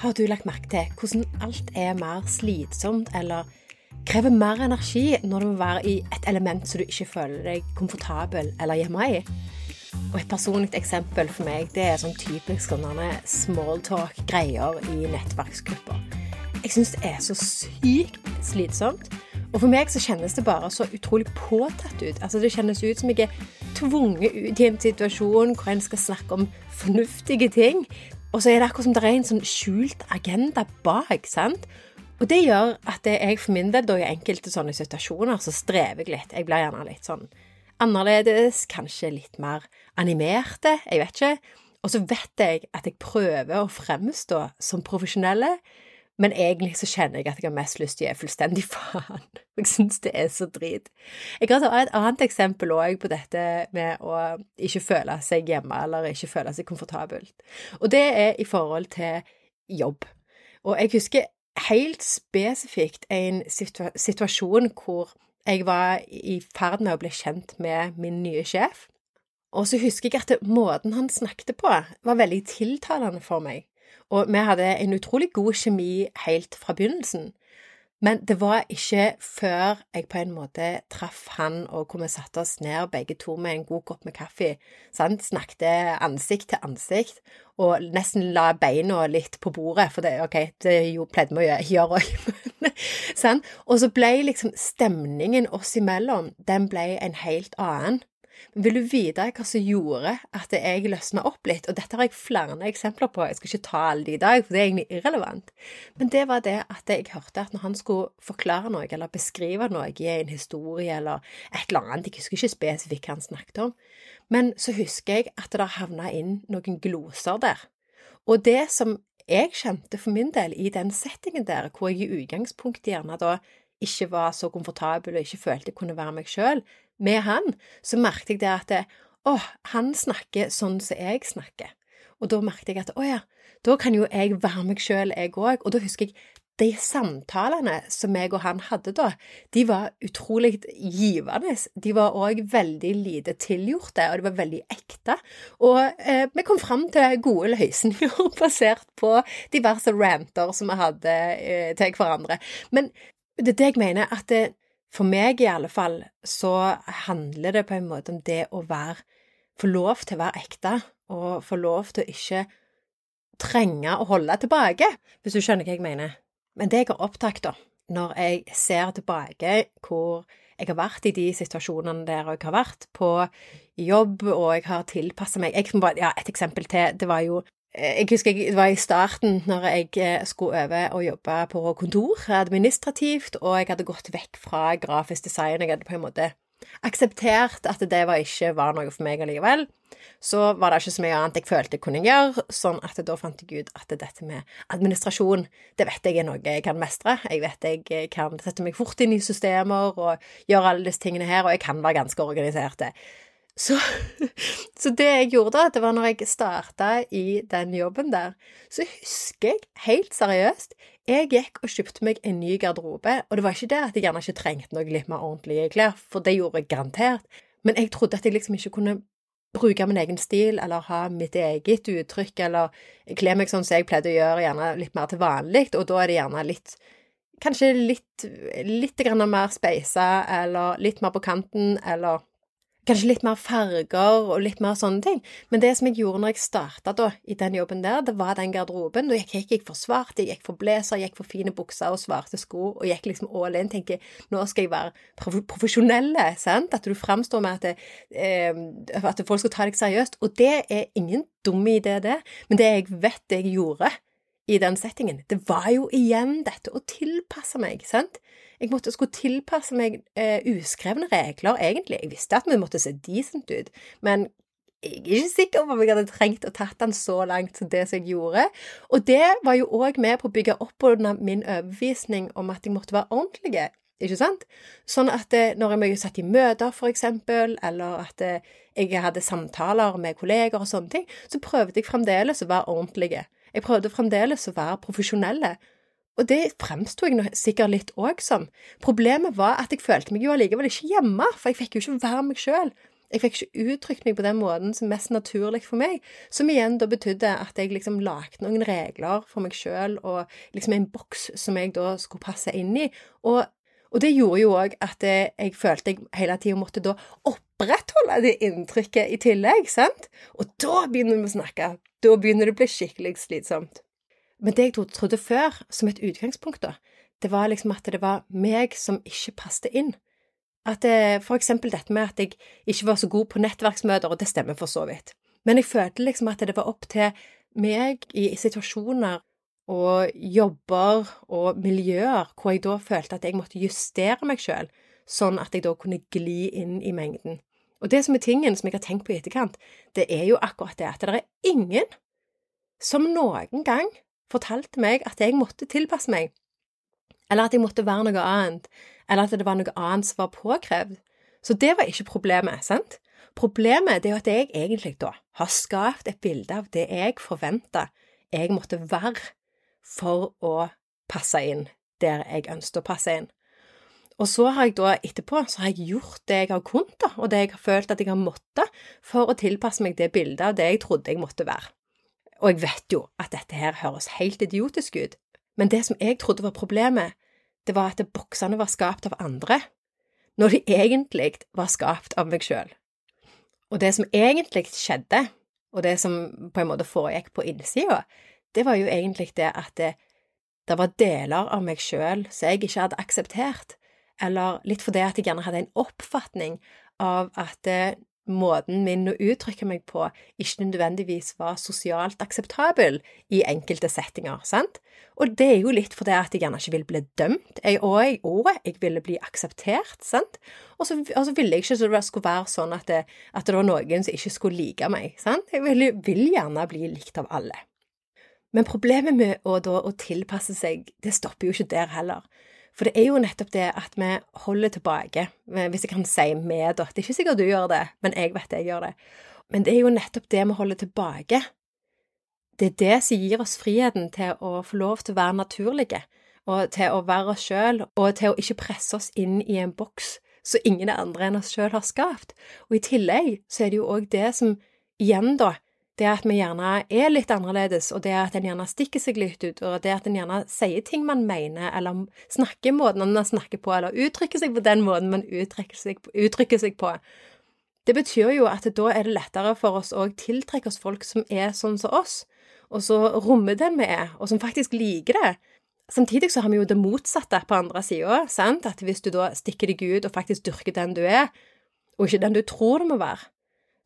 Har du lagt merke til hvordan alt er mer slitsomt eller krever mer energi når du må være i et element som du ikke føler deg komfortabel eller hjemme i? Og Et personlig eksempel for meg det er sånn typisk sånne smalltalk-greier i nettverksgrupper. Jeg syns det er så sykt slitsomt. Og for meg så kjennes det bare så utrolig påtatt ut. Altså Det kjennes ut som jeg er tvunget ut i en situasjon hvor en skal snakke om fornuftige ting, og så er det akkurat som det er en sånn skjult agenda bak. sant? Og det gjør at jeg for min del, da i enkelte sånne situasjoner, så strever jeg litt. Jeg blir gjerne litt sånn annerledes, kanskje litt mer animerte, jeg vet ikke. Og så vet jeg at jeg prøver å fremstå som profesjonelle, men egentlig så kjenner jeg at jeg har mest lyst til å gi fullstendig faen. Jeg syns det er så drit. Jeg kan ta et annet eksempel òg på dette med å ikke føle seg hjemme eller ikke føle seg komfortabelt. Og det er i forhold til jobb. Og jeg husker helt spesifikt en situa situasjon hvor jeg var i ferd med å bli kjent med min nye sjef. Og så husker jeg at måten han snakket på, var veldig tiltalende for meg. Og vi hadde en utrolig god kjemi helt fra begynnelsen. Men det var ikke før jeg på en måte traff han, og hvor vi satte oss ned begge to med en god kopp med kaffe, sant? snakket ansikt til ansikt, og nesten la beina litt på bordet, for det, okay, det pleide vi å gjøre òg. og så ble liksom stemningen oss imellom, den ble en helt annen. Men vil du vite hva som gjorde at jeg løsna opp litt? Og dette har jeg flere eksempler på, jeg skal ikke ta alle de i dag, for det er egentlig irrelevant. Men det var det at jeg hørte at når han skulle forklare noe eller beskrive noe i en historie eller et eller annet, jeg husker ikke spesifikt hva han snakket om, men så husker jeg at det havna inn noen gloser der. Og det som jeg kjente for min del i den settingen der, hvor jeg i utgangspunktet gjerne da ikke var så komfortabel og ikke følte jeg kunne være meg sjøl, med han, så merket jeg det at det, å, han snakker sånn som jeg snakker. Og da merket jeg at å ja, da kan jo jeg være meg sjøl, jeg òg. Og da husker jeg de samtalene som jeg og han hadde da, de var utrolig givende. De var òg veldig lite tilgjorte, og de var veldig ekte. Og eh, vi kom fram til gode løsninger basert på diverse ranter som vi hadde eh, til hverandre. Men det er det jeg mener, at det, for meg i alle fall så handler det på en måte om det å være Få lov til å være ekte, og få lov til å ikke trenge å holde tilbake, hvis du skjønner hva jeg mener. Men det jeg har opptatt da, når jeg ser tilbake hvor jeg har vært i de situasjonene der jeg har vært, på jobb, og jeg har tilpassa meg jeg, ja, Et eksempel til. Det var jo jeg husker jeg var i starten, når jeg eh, skulle over og jobbe på kontor administrativt, og jeg hadde gått vekk fra grafisk design. Jeg hadde på en måte akseptert at det var ikke var noe for meg allikevel. Så var det ikke så mye annet jeg følte jeg kunne gjøre, sånn at da fant jeg ut at dette med administrasjon, det vet jeg er noe jeg kan mestre. Jeg vet jeg kan sette meg fort inn i systemer og gjøre alle disse tingene her, og jeg kan være ganske organisert. Så, så, det jeg gjorde da, det var når jeg starta i den jobben der, så husker jeg helt seriøst Jeg gikk og kjøpte meg en ny garderobe, og det var ikke det at jeg gjerne ikke trengte noe litt mer ordentlige klær, for det gjorde jeg garantert, men jeg trodde at jeg liksom ikke kunne bruke min egen stil, eller ha mitt eget uttrykk, eller kle meg sånn som jeg pleide å gjøre, gjerne litt mer til vanlig, og da er det gjerne litt Kanskje litt, litt mer speisa, eller litt mer på kanten, eller Kanskje litt mer farger og litt mer sånne ting. Men det som jeg gjorde når jeg starta da, i den jobben der, det var den garderoben. Da gikk jeg ikke for svart, jeg gikk for blazer, jeg gikk for fine bukser og svarte sko, og gikk liksom all in. Tenker nå skal jeg være profesjonelle, sant? At du framstår med at, det, eh, at folk skal ta deg seriøst. Og det er ingen dum idé, det. Men det jeg vet jeg gjorde i den settingen, det var jo igjen dette å tilpasse meg, sant? Jeg måtte skulle tilpasse meg eh, uskrevne regler, egentlig. Jeg visste at vi måtte se decent ut, men jeg er ikke sikker på om jeg hadde trengt å tatt den så langt som det som jeg gjorde. Og det var jo òg med på å bygge opp under min overbevisning om at jeg måtte være ordentlig. Ikke sant? Sånn at eh, når jeg satt i møter, for eksempel, eller at eh, jeg hadde samtaler med kolleger og sånne ting, så prøvde jeg fremdeles å være ordentlig. Jeg prøvde fremdeles å være profesjonelle. Og det fremsto jeg sikkert litt òg som. Problemet var at jeg følte meg jo allikevel ikke hjemme, for jeg fikk jo ikke være meg sjøl. Jeg fikk ikke uttrykt meg på den måten som mest naturlig for meg, som igjen da betydde at jeg liksom lagde noen regler for meg sjøl og liksom en boks som jeg da skulle passe inn i. Og, og det gjorde jo òg at jeg følte jeg hele tida måtte da opprettholde det inntrykket i tillegg, sant? Og da begynner vi å snakke. Da begynner det å bli skikkelig slitsomt. Men det jeg trodde før, som et utgangspunkt, da, det var liksom at det var meg som ikke passet inn. At det, for eksempel dette med at jeg ikke var så god på nettverksmøter, og det stemmer for så vidt. Men jeg følte liksom at det var opp til meg i situasjoner og jobber og miljøer hvor jeg da følte at jeg måtte justere meg sjøl, sånn at jeg da kunne gli inn i mengden. Og det som er tingen som jeg har tenkt på i etterkant, det er jo akkurat det at det er ingen som noen gang fortalte meg at jeg måtte tilpasse meg, eller at jeg måtte være noe annet, eller at det var noe annet som var påkrevd. Så det var ikke problemet, sant? Problemet er jo at jeg egentlig da har skapt et bilde av det jeg forventa jeg måtte være for å passe inn der jeg ønsket å passe inn. Og så har jeg da etterpå så har jeg gjort det jeg har kunnet, og det jeg har følt at jeg har måttet, for å tilpasse meg det bildet av det jeg trodde jeg måtte være. Og jeg vet jo at dette her høres helt idiotisk ut, men det som jeg trodde var problemet, det var at boksene var skapt av andre, når de egentlig var skapt av meg sjøl. Og det som egentlig skjedde, og det som på en måte foregikk på innsida, det var jo egentlig det at det, det var deler av meg sjøl som jeg ikke hadde akseptert, eller litt fordi at jeg gjerne hadde en oppfatning av at måten min å uttrykke meg på ikke nødvendigvis var sosialt akseptabel i enkelte settinger, sant? Og det er jo litt fordi at jeg gjerne ikke vil bli dømt, jeg, og, og jeg ville bli akseptert, sant? Og så, og ville jeg ikke så det skulle være sånn at det, at det var noen som ikke skulle like meg, sant? Jeg vil, vil gjerne bli likt av alle. Men problemet med å, da, å tilpasse seg, det stopper jo ikke der heller. For det er jo nettopp det at vi holder tilbake, hvis jeg kan si vi, da. Det er ikke sikkert du gjør det, men jeg vet jeg gjør det. Men det er jo nettopp det vi holder tilbake. Det er det som gir oss friheten til å få lov til å være naturlige, og til å være oss sjøl, og til å ikke presse oss inn i en boks som ingen andre enn oss sjøl har skapt. Og i tillegg så er det jo òg det som igjen, da, det at vi gjerne er litt annerledes, og det at en gjerne stikker seg litt ut, og det at en gjerne sier ting man mener, eller snakker måten man snakker på, eller uttrykker seg på den måten man uttrykker seg, uttrykker seg på, det betyr jo at da er det lettere for oss å tiltrekke oss folk som er sånn som oss, og så rommer den vi er, og som faktisk liker det. Samtidig så har vi jo det motsatte på andre sida, at hvis du da stikker deg ut og faktisk dyrker den du er, og ikke den du tror du må være,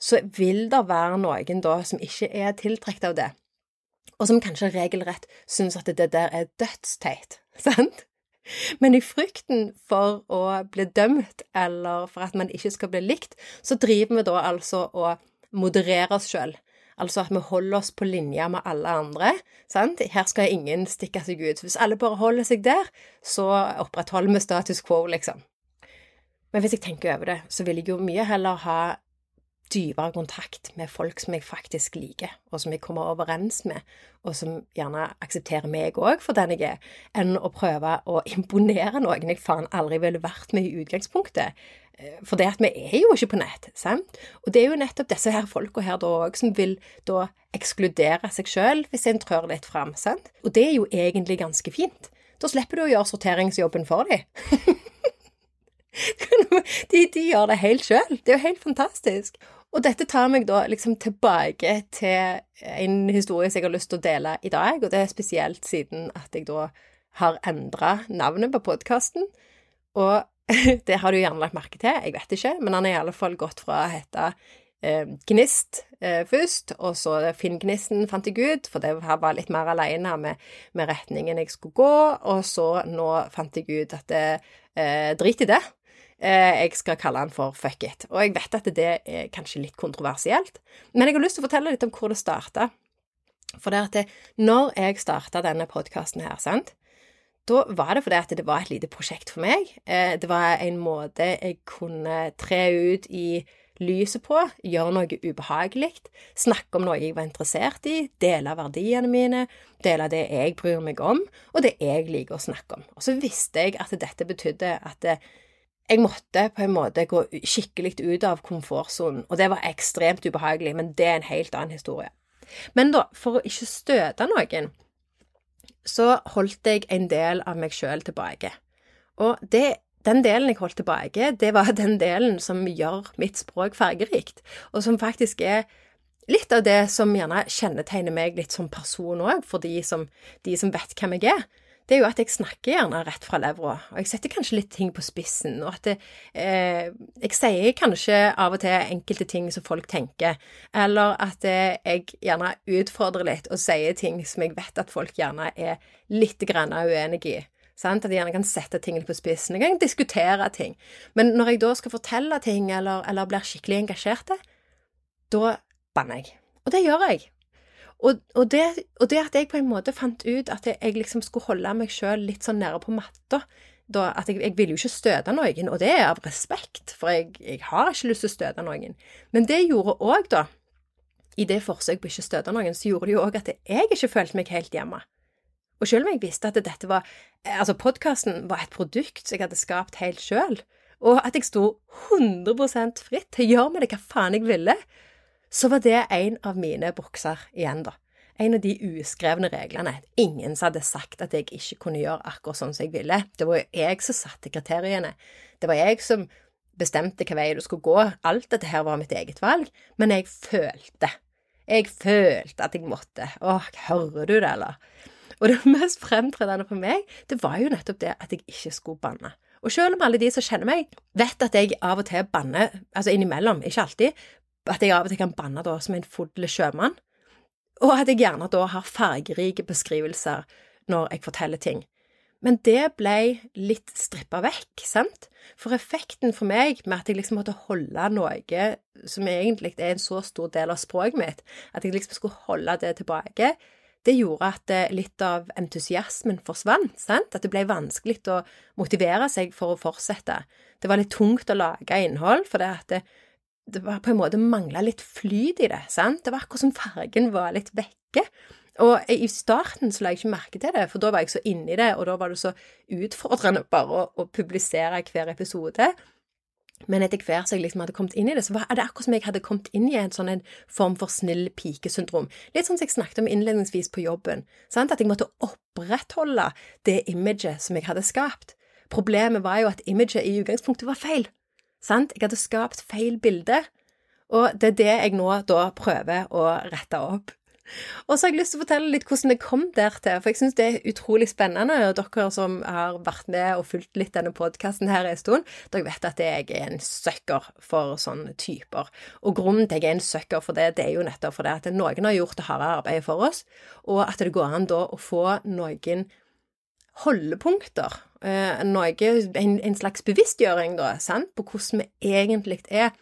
så vil det være noen da som ikke er tiltrukket av det, og som kanskje regelrett synes at det der er dødsteit, sant? Men i frykten for å bli dømt, eller for at man ikke skal bli likt, så driver vi da altså å moderere oss sjøl. Altså at vi holder oss på linje med alle andre. Sant? Her skal ingen stikke seg ut. Hvis alle bare holder seg der, så opprettholder vi status quo, liksom. Men hvis jeg tenker over det, så vil jeg jo mye heller ha dypere kontakt med folk som jeg faktisk liker, og som jeg kommer overens med, og som gjerne aksepterer meg òg for den jeg er, enn å prøve å imponere noen jeg faen aldri ville vært med i utgangspunktet. Eh, for det at vi er jo ikke på nett, sant? Og det er jo nettopp disse her folka her da òg som vil da ekskludere seg sjøl hvis en trør litt fram, sant? Og det er jo egentlig ganske fint. Da slipper du å gjøre sorteringsjobben for dem. de, de, gjør det helt sjøl. Det er jo helt fantastisk. Og dette tar meg da liksom tilbake til en historie som jeg har lyst til å dele i dag, og det er spesielt siden at jeg da har endra navnet på podkasten. Og det har du gjerne lagt merke til, jeg vet ikke, men han er i alle fall gått fra å hete eh, Gnist eh, først, og så Finn Gnisten fant jeg ut, for det var litt mer alene med, med retningen jeg skulle gå, og så nå fant jeg ut at det, eh, drit i det. Eh, jeg skal kalle han for fuck it. Og jeg vet at det er kanskje litt kontroversielt, men jeg har lyst til å fortelle litt om hvor det starta. For det at det, når jeg starta denne podkasten her, sant, da var det fordi at det var et lite prosjekt for meg. Eh, det var en måte jeg kunne tre ut i lyset på, gjøre noe ubehagelig, snakke om noe jeg var interessert i, dele verdiene mine, dele det jeg bryr meg om, og det jeg liker å snakke om. Og så visste jeg at dette betydde at det, jeg måtte på en måte gå skikkelig ut av komfortsonen, og det var ekstremt ubehagelig, men det er en helt annen historie. Men da, for å ikke støte noen, så holdt jeg en del av meg sjøl tilbake. Og det, den delen jeg holdt tilbake, det var den delen som gjør mitt språk fargerikt, og som faktisk er litt av det som gjerne kjennetegner meg litt som person òg, for de som, de som vet hvem jeg er det er jo at jeg snakker gjerne rett fra levra, og jeg setter kanskje litt ting på spissen, og at det, eh, jeg sier kanskje av og til enkelte ting som folk tenker, eller at eh, jeg gjerne utfordrer litt og sier ting som jeg vet at folk gjerne er litt grann uenig i. Sant? At jeg gjerne kan sette ting litt på spissen. Jeg kan diskutere ting. Men når jeg da skal fortelle ting, eller, eller blir skikkelig engasjert, da banner jeg. Og det gjør jeg. Og, og, det, og, det, at jeg på en måte fant ut at jeg liksom skulle holde meg sjøl litt sånn nede på matta at jeg, jeg ville jo ikke støte noen, og det er av respekt, for jeg, jeg har ikke lyst til å støte noen. Men det gjorde òg, da, i det forsøket på ikke å støte noen, så gjorde det jo òg at jeg ikke følte meg helt hjemme. Og selv om jeg visste at dette var Altså, podkasten var et produkt jeg hadde skapt helt sjøl, og at jeg sto 100% fritt til å gjøre med det hva faen jeg ville, så var det en av mine bukser igjen, da. En av de uskrevne reglene. Ingen som hadde sagt at jeg ikke kunne gjøre akkurat sånn som jeg ville. Det var jo jeg som satte kriteriene. Det var jeg som bestemte hvilken vei du skulle gå. Alt dette her var mitt eget valg, men jeg følte. Jeg følte at jeg måtte. Åh, hører du det, eller? Og det mest fremtredende for meg, det var jo nettopp det at jeg ikke skulle banne. Og selv om alle de som kjenner meg, vet at jeg av og til banner, altså innimellom, ikke alltid, at jeg av og til kan banne da som en full sjømann, og at jeg gjerne da har fargerike beskrivelser når jeg forteller ting. Men det ble litt strippa vekk, sant? For effekten for meg med at jeg liksom måtte holde noe som egentlig er en så stor del av språket mitt, at jeg liksom skulle holde det tilbake, det gjorde at eh, litt av entusiasmen forsvant, sant? At det ble vanskelig å motivere seg for å fortsette. Det var litt tungt å lage innhold, for det at det, det var på en måte mangla litt flyt i det. sant? Det var akkurat som fargen var litt vekke. Og i starten så la jeg ikke merke til det, for da var jeg så inni det, og da var det så utfordrende bare å, å publisere hver episode. Men etter hvert som jeg liksom hadde kommet inn i det, så var det akkurat som jeg hadde kommet inn i en sånn en form for snill pike-syndrom. Litt sånn som jeg snakket om innledningsvis på jobben. Sant? At jeg måtte opprettholde det imaget som jeg hadde skapt. Problemet var jo at imaget i utgangspunktet var feil. Sant? Jeg hadde skapt feil bilde, og det er det jeg nå da prøver å rette opp. Og så har jeg lyst til å fortelle litt hvordan det kom der til, for jeg syns det er utrolig spennende. Og dere som har vært med og fulgt litt denne podkasten her en stund, dere vet at jeg er en sucker for sånne typer. Og grunnen til at jeg er en sucker for det, det er jo nettopp fordi at noen har gjort det harde arbeidet for oss, og at det går an da å få noen holdepunkter. Eh, noe, en, en, slags bevisstgjøring, da, sant, på hvordan vi egentlig er.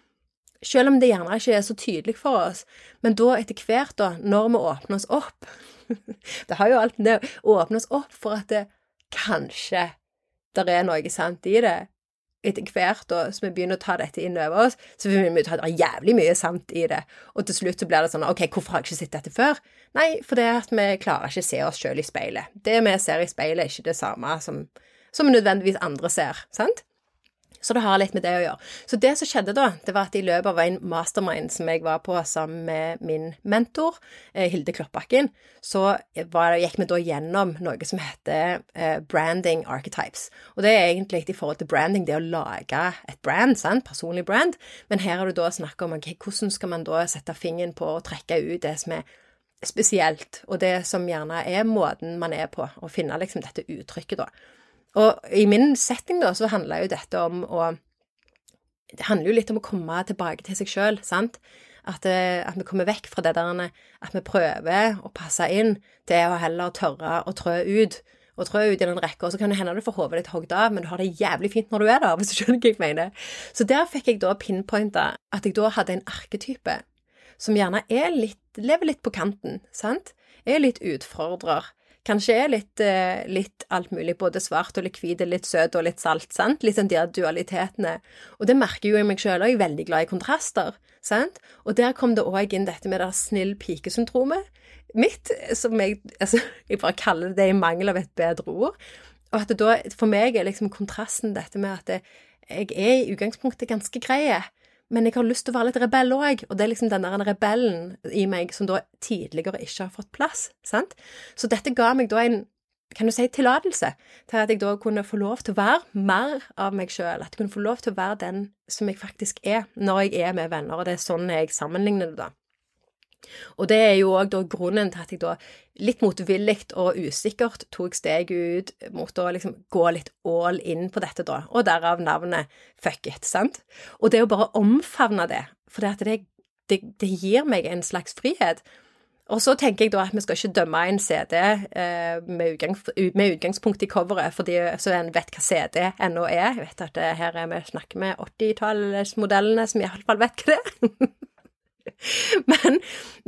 Selv om det gjerne ikke er så tydelig for oss. Men da, etter hvert, da, når vi åpner oss opp Det har jo alt det å åpne oss opp for at det kanskje det er noe sant i det, etter hvert da, som vi begynner å ta dette inn over oss, så begynner vi ta jævlig mye sant i det. Og til slutt så blir det sånn OK, hvorfor har jeg ikke sett dette før? Nei, for det er at vi klarer ikke å se oss sjøl i speilet. Det vi ser i speilet, er ikke det samme som, som nødvendigvis andre ser, sant? Så det har litt med det å gjøre. Så det som skjedde da, det var at i løpet av en mastermind som jeg var på sammen med min mentor, eh, Hilde Kloppbakken, så var, gikk vi da gjennom noe som heter eh, branding archetypes. Og det er egentlig i forhold til branding, det å lage et brand, sant? personlig brand. Men her har du da snakket om okay, hvordan skal man da sette fingeren på å trekke ut det som er spesielt, og det som gjerne er måten man er på, å finne liksom dette uttrykket, da. Og i min setting, da, så handler jo dette om å Det handler jo litt om å komme tilbake til seg sjøl, sant? At, eh, at, vi kommer vekk fra det der at vi prøver å passe inn, til å heller tørre å trø ut. Og trø ut i den rekka, og så kan det hende du får hodet ditt hogd av, men du har det jævlig fint når du er der, hvis du skjønner hva jeg mener. Så der fikk jeg da pinpointa at jeg da hadde en arketype som gjerne er litt, lever litt på kanten, sant? Er litt utfordrer kanskje er litt, eh, litt, alt mulig, både svart og likvid, litt søt og litt salt, sant? Litt sånn de dualitetene. Og det merker jo jeg meg sjøl òg, jeg er veldig glad i kontraster, sant? Og der kom det òg inn dette med det snill pike-syndromet mitt, som jeg Altså, jeg bare kaller det i mangel av et bedre ord. Og at da, for meg er liksom kontrasten dette med at jeg er i utgangspunktet ganske grei, men jeg har lyst til å være litt rebell òg, og det er liksom den der rebellen i meg som da tidligere ikke har fått plass, sant? Så dette ga meg da en kan du si, tillatelse til at jeg da kunne få lov til å være mer av meg sjøl, at jeg kunne få lov til å være den som jeg faktisk er når jeg er med venner, og det er sånn jeg sammenligner det, da. Og det er jo òg grunnen til at jeg da litt motvillig og usikkert tok steget ut mot å liksom gå litt all in på dette, da, og derav navnet Fuck it, sant? Og det å bare omfavne det, for det, det, det gir meg en slags frihet. Og så tenker jeg da at vi skal ikke dømme en CD eh, med, utgangs, med, utgangspunkt i coveret, fordi så en vet hva CD ennå er. Jeg vet at det her er vi snakker med 80-tallsmodellene som iallfall vet hva det er. men,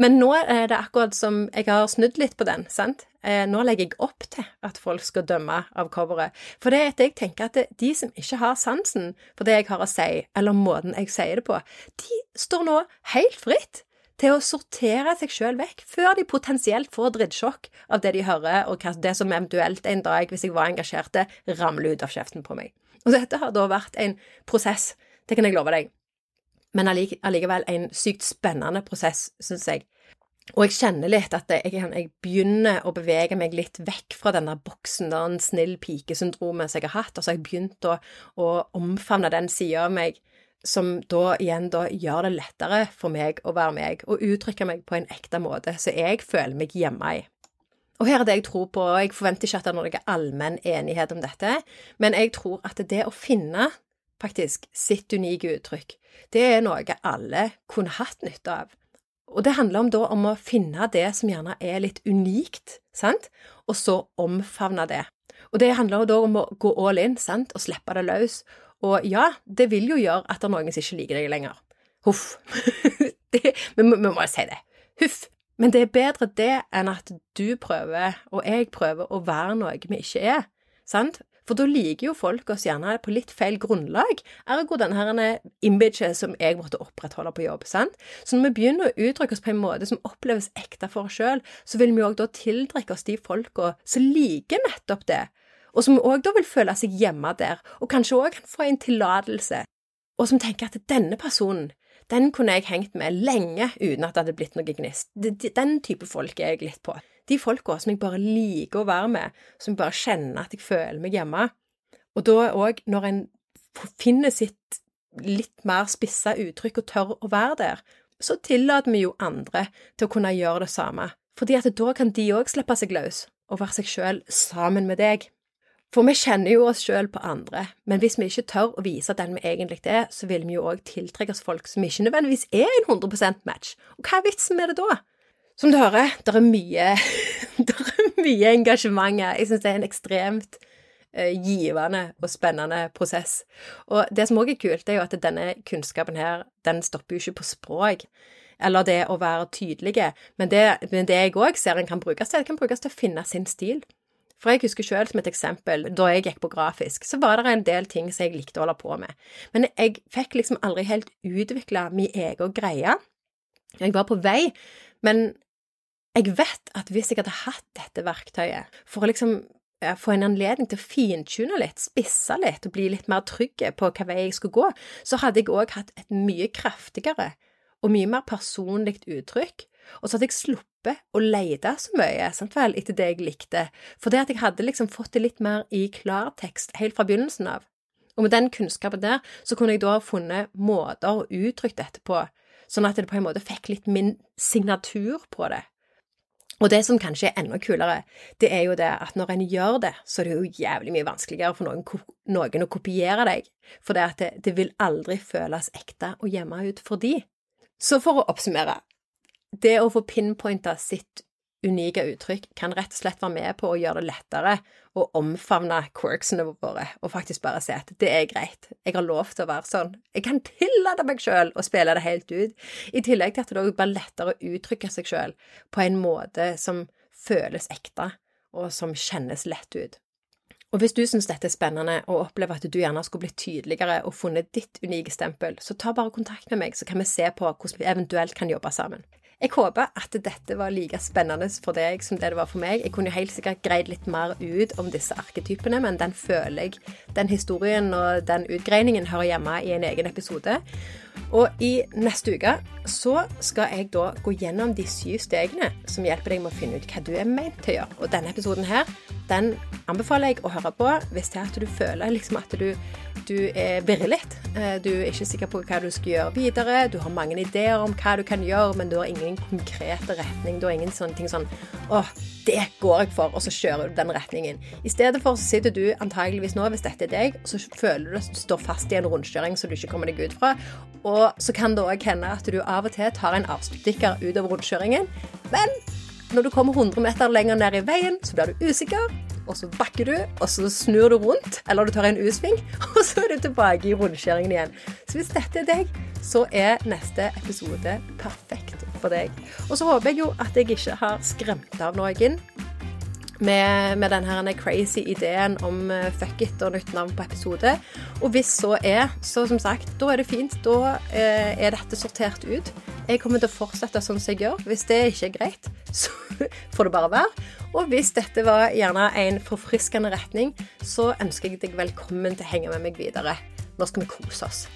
men, nå er det akkurat som jeg har snudd litt på den, sant. Eh, nå legger jeg opp til at folk skal dømme av coveret. For det er at jeg tenker at de som ikke har sansen for det jeg har å si, eller måten jeg sier det på, de står nå helt fritt til å sortere seg sjøl vekk, før de potensielt får drittsjokk av det de hører, og det som eventuelt en dag, hvis jeg var engasjerte, ramler ut av kjeften på meg. Og dette har da vært en prosess, det kan jeg love deg men allikevel en sykt spennende prosess, syns jeg. Og jeg kjenner litt at jeg, jeg, begynner å bevege meg litt vekk fra denne boksen, den snill pike-syndromet som jeg har hatt, og så har jeg begynt å, å omfavne den sida av meg som da igjen da gjør det lettere for meg å være meg, og uttrykke meg på en ekte måte, så jeg føler meg hjemme i. Og her er det jeg tror på, og jeg forventer ikke at det er noen allmenn enighet om dette, men jeg tror at det å finne faktisk sitt unike uttrykk. Det er noe alle kunne hatt nytte av. Og det handler om da om å finne det som gjerne er litt unikt, sant, og så omfavne det. Og det handler da om å gå all in, sant, og slippe det løs. Og ja, det vil jo gjøre at det er noen som ikke liker deg lenger. Huff. det, vi, vi må si det. Huff. Men det er bedre det enn at du prøver, og jeg prøver, å være noe vi ikke er. Sant? For da liker jo folk oss gjerne på litt feil grunnlag, ergo denne her imaget som jeg måtte opprettholde på jobb. sant? Så når vi begynner å uttrykke oss på en måte som oppleves ekte for oss sjøl, så vil vi òg da tildrikke oss de folka som liker nettopp det, og som òg da vil føle seg hjemme der, og kanskje òg kan få en tillatelse, og som tenker at denne personen den kunne jeg hengt med lenge uten at det hadde blitt noe gnist. Den type folk er jeg litt på. De folka som jeg bare liker å være med, som jeg bare kjenner at jeg føler meg hjemme. Og da òg, når en finner sitt litt mer spissa uttrykk og tør å være der, så tillater vi jo andre til å kunne gjøre det samme, fordi at da kan de òg slippe seg løs og være seg sjøl sammen med deg. For vi kjenner jo oss sjøl på andre, men hvis vi ikke tør å vise den vi egentlig er, så vil vi jo òg tiltrekke oss folk som ikke nødvendigvis er en 100% match. Og hva er vitsen med det da? Som du hører, det er mye, det er mye engasjement her. Jeg syns det er en ekstremt uh, givende og spennende prosess. Og det som òg er kult, er jo at denne kunnskapen her, den stopper jo ikke på språk. Eller det å være tydelige. Men det, men det jeg òg ser en kan brukes til, det kan brukes til å finne sin stil. For jeg husker selv som et eksempel, da jeg gikk på grafisk, så var det en del ting som jeg likte å holde på med. Men jeg fikk liksom aldri helt utvikla min egen greie. Jeg var på vei, men jeg vet at hvis jeg hadde hatt dette verktøyet for å liksom få en anledning til å fintune litt, spisse litt og bli litt mer trygg på hva vei jeg skulle gå, så hadde jeg òg hatt et mye kraftigere og mye mer personlig uttrykk, og så hadde jeg sluppet å lete så mye sant vel, etter det jeg likte, for det at jeg hadde liksom fått det litt mer i klartekst helt fra begynnelsen av. Og med den kunnskapen der, så kunne jeg da ha funnet måter å uttrykke dette på, sånn at det på en måte fikk litt min signatur på det. Og det som kanskje er enda kulere, det er jo det at når en gjør det, så er det jo jævlig mye vanskeligere for noen, noen å kopiere deg, for det det, det vil aldri føles ekte og hjemme ut for de. Så for å oppsummere, det å få pinpointa sitt unike uttrykk kan rett og slett være med på å gjøre det lettere å omfavne quirksene våre, og faktisk bare si at det er greit, jeg har lov til å være sånn, jeg kan tillate meg sjøl å spille det helt ut, i tillegg til at det også blir lettere å uttrykke seg sjøl på en måte som føles ekte, og som kjennes lett ut. Og hvis du syns dette er spennende og opplever at du gjerne skulle blitt tydeligere og funnet ditt unike stempel, så ta bare kontakt med meg, så kan vi se på hvordan vi eventuelt kan jobbe sammen. Jeg håper at dette var like spennende for deg som det det var for meg. Jeg kunne helt sikkert greid litt mer ut om disse arketypene, men den føler jeg, den historien og den utgreiningen hører hjemme i en egen episode. Og i neste uke så skal jeg da gå gjennom de syv stegene som hjelper deg med å finne ut hva du er ment til å gjøre. Og denne episoden her, den anbefaler jeg å høre på hvis det er at du føler liksom at du du virrer litt. Eh, du er ikke sikker på hva du skal gjøre videre. Du har mange ideer om hva du kan gjøre, men du har ingen konkrete retning. Du har ingen sånne ting sånn Å, det går jeg for, og så kjører du den retningen. I stedet for så sitter du antageligvis nå, hvis dette er deg, og så føler du at du står fast i en rundkjøring som du ikke kommer deg ut fra. Og så kan det òg hende at du av og til tar en avstikker utover rundkjøringen. Men når du kommer 100 meter lenger ned i veien, så blir du usikker og så bakker du, og så snur du rundt, eller du tar en U-sving, og så er du tilbake i rundkjøringen igjen. Så hvis dette er deg, så er neste episode perfekt for deg. Og så håper jeg jo at jeg ikke har skremt av noen med, med denne crazy ideen om uh, fuck it og nytt navn på episode. Og hvis så er, så som sagt, da er det fint. Da eh, er dette sortert ut. Jeg kommer til å fortsette sånn som jeg gjør. Hvis det ikke er greit, så får det bare være. Og hvis dette var gjerne en forfriskende retning, så ønsker jeg deg velkommen til å henge med meg videre. Nå skal vi kose oss.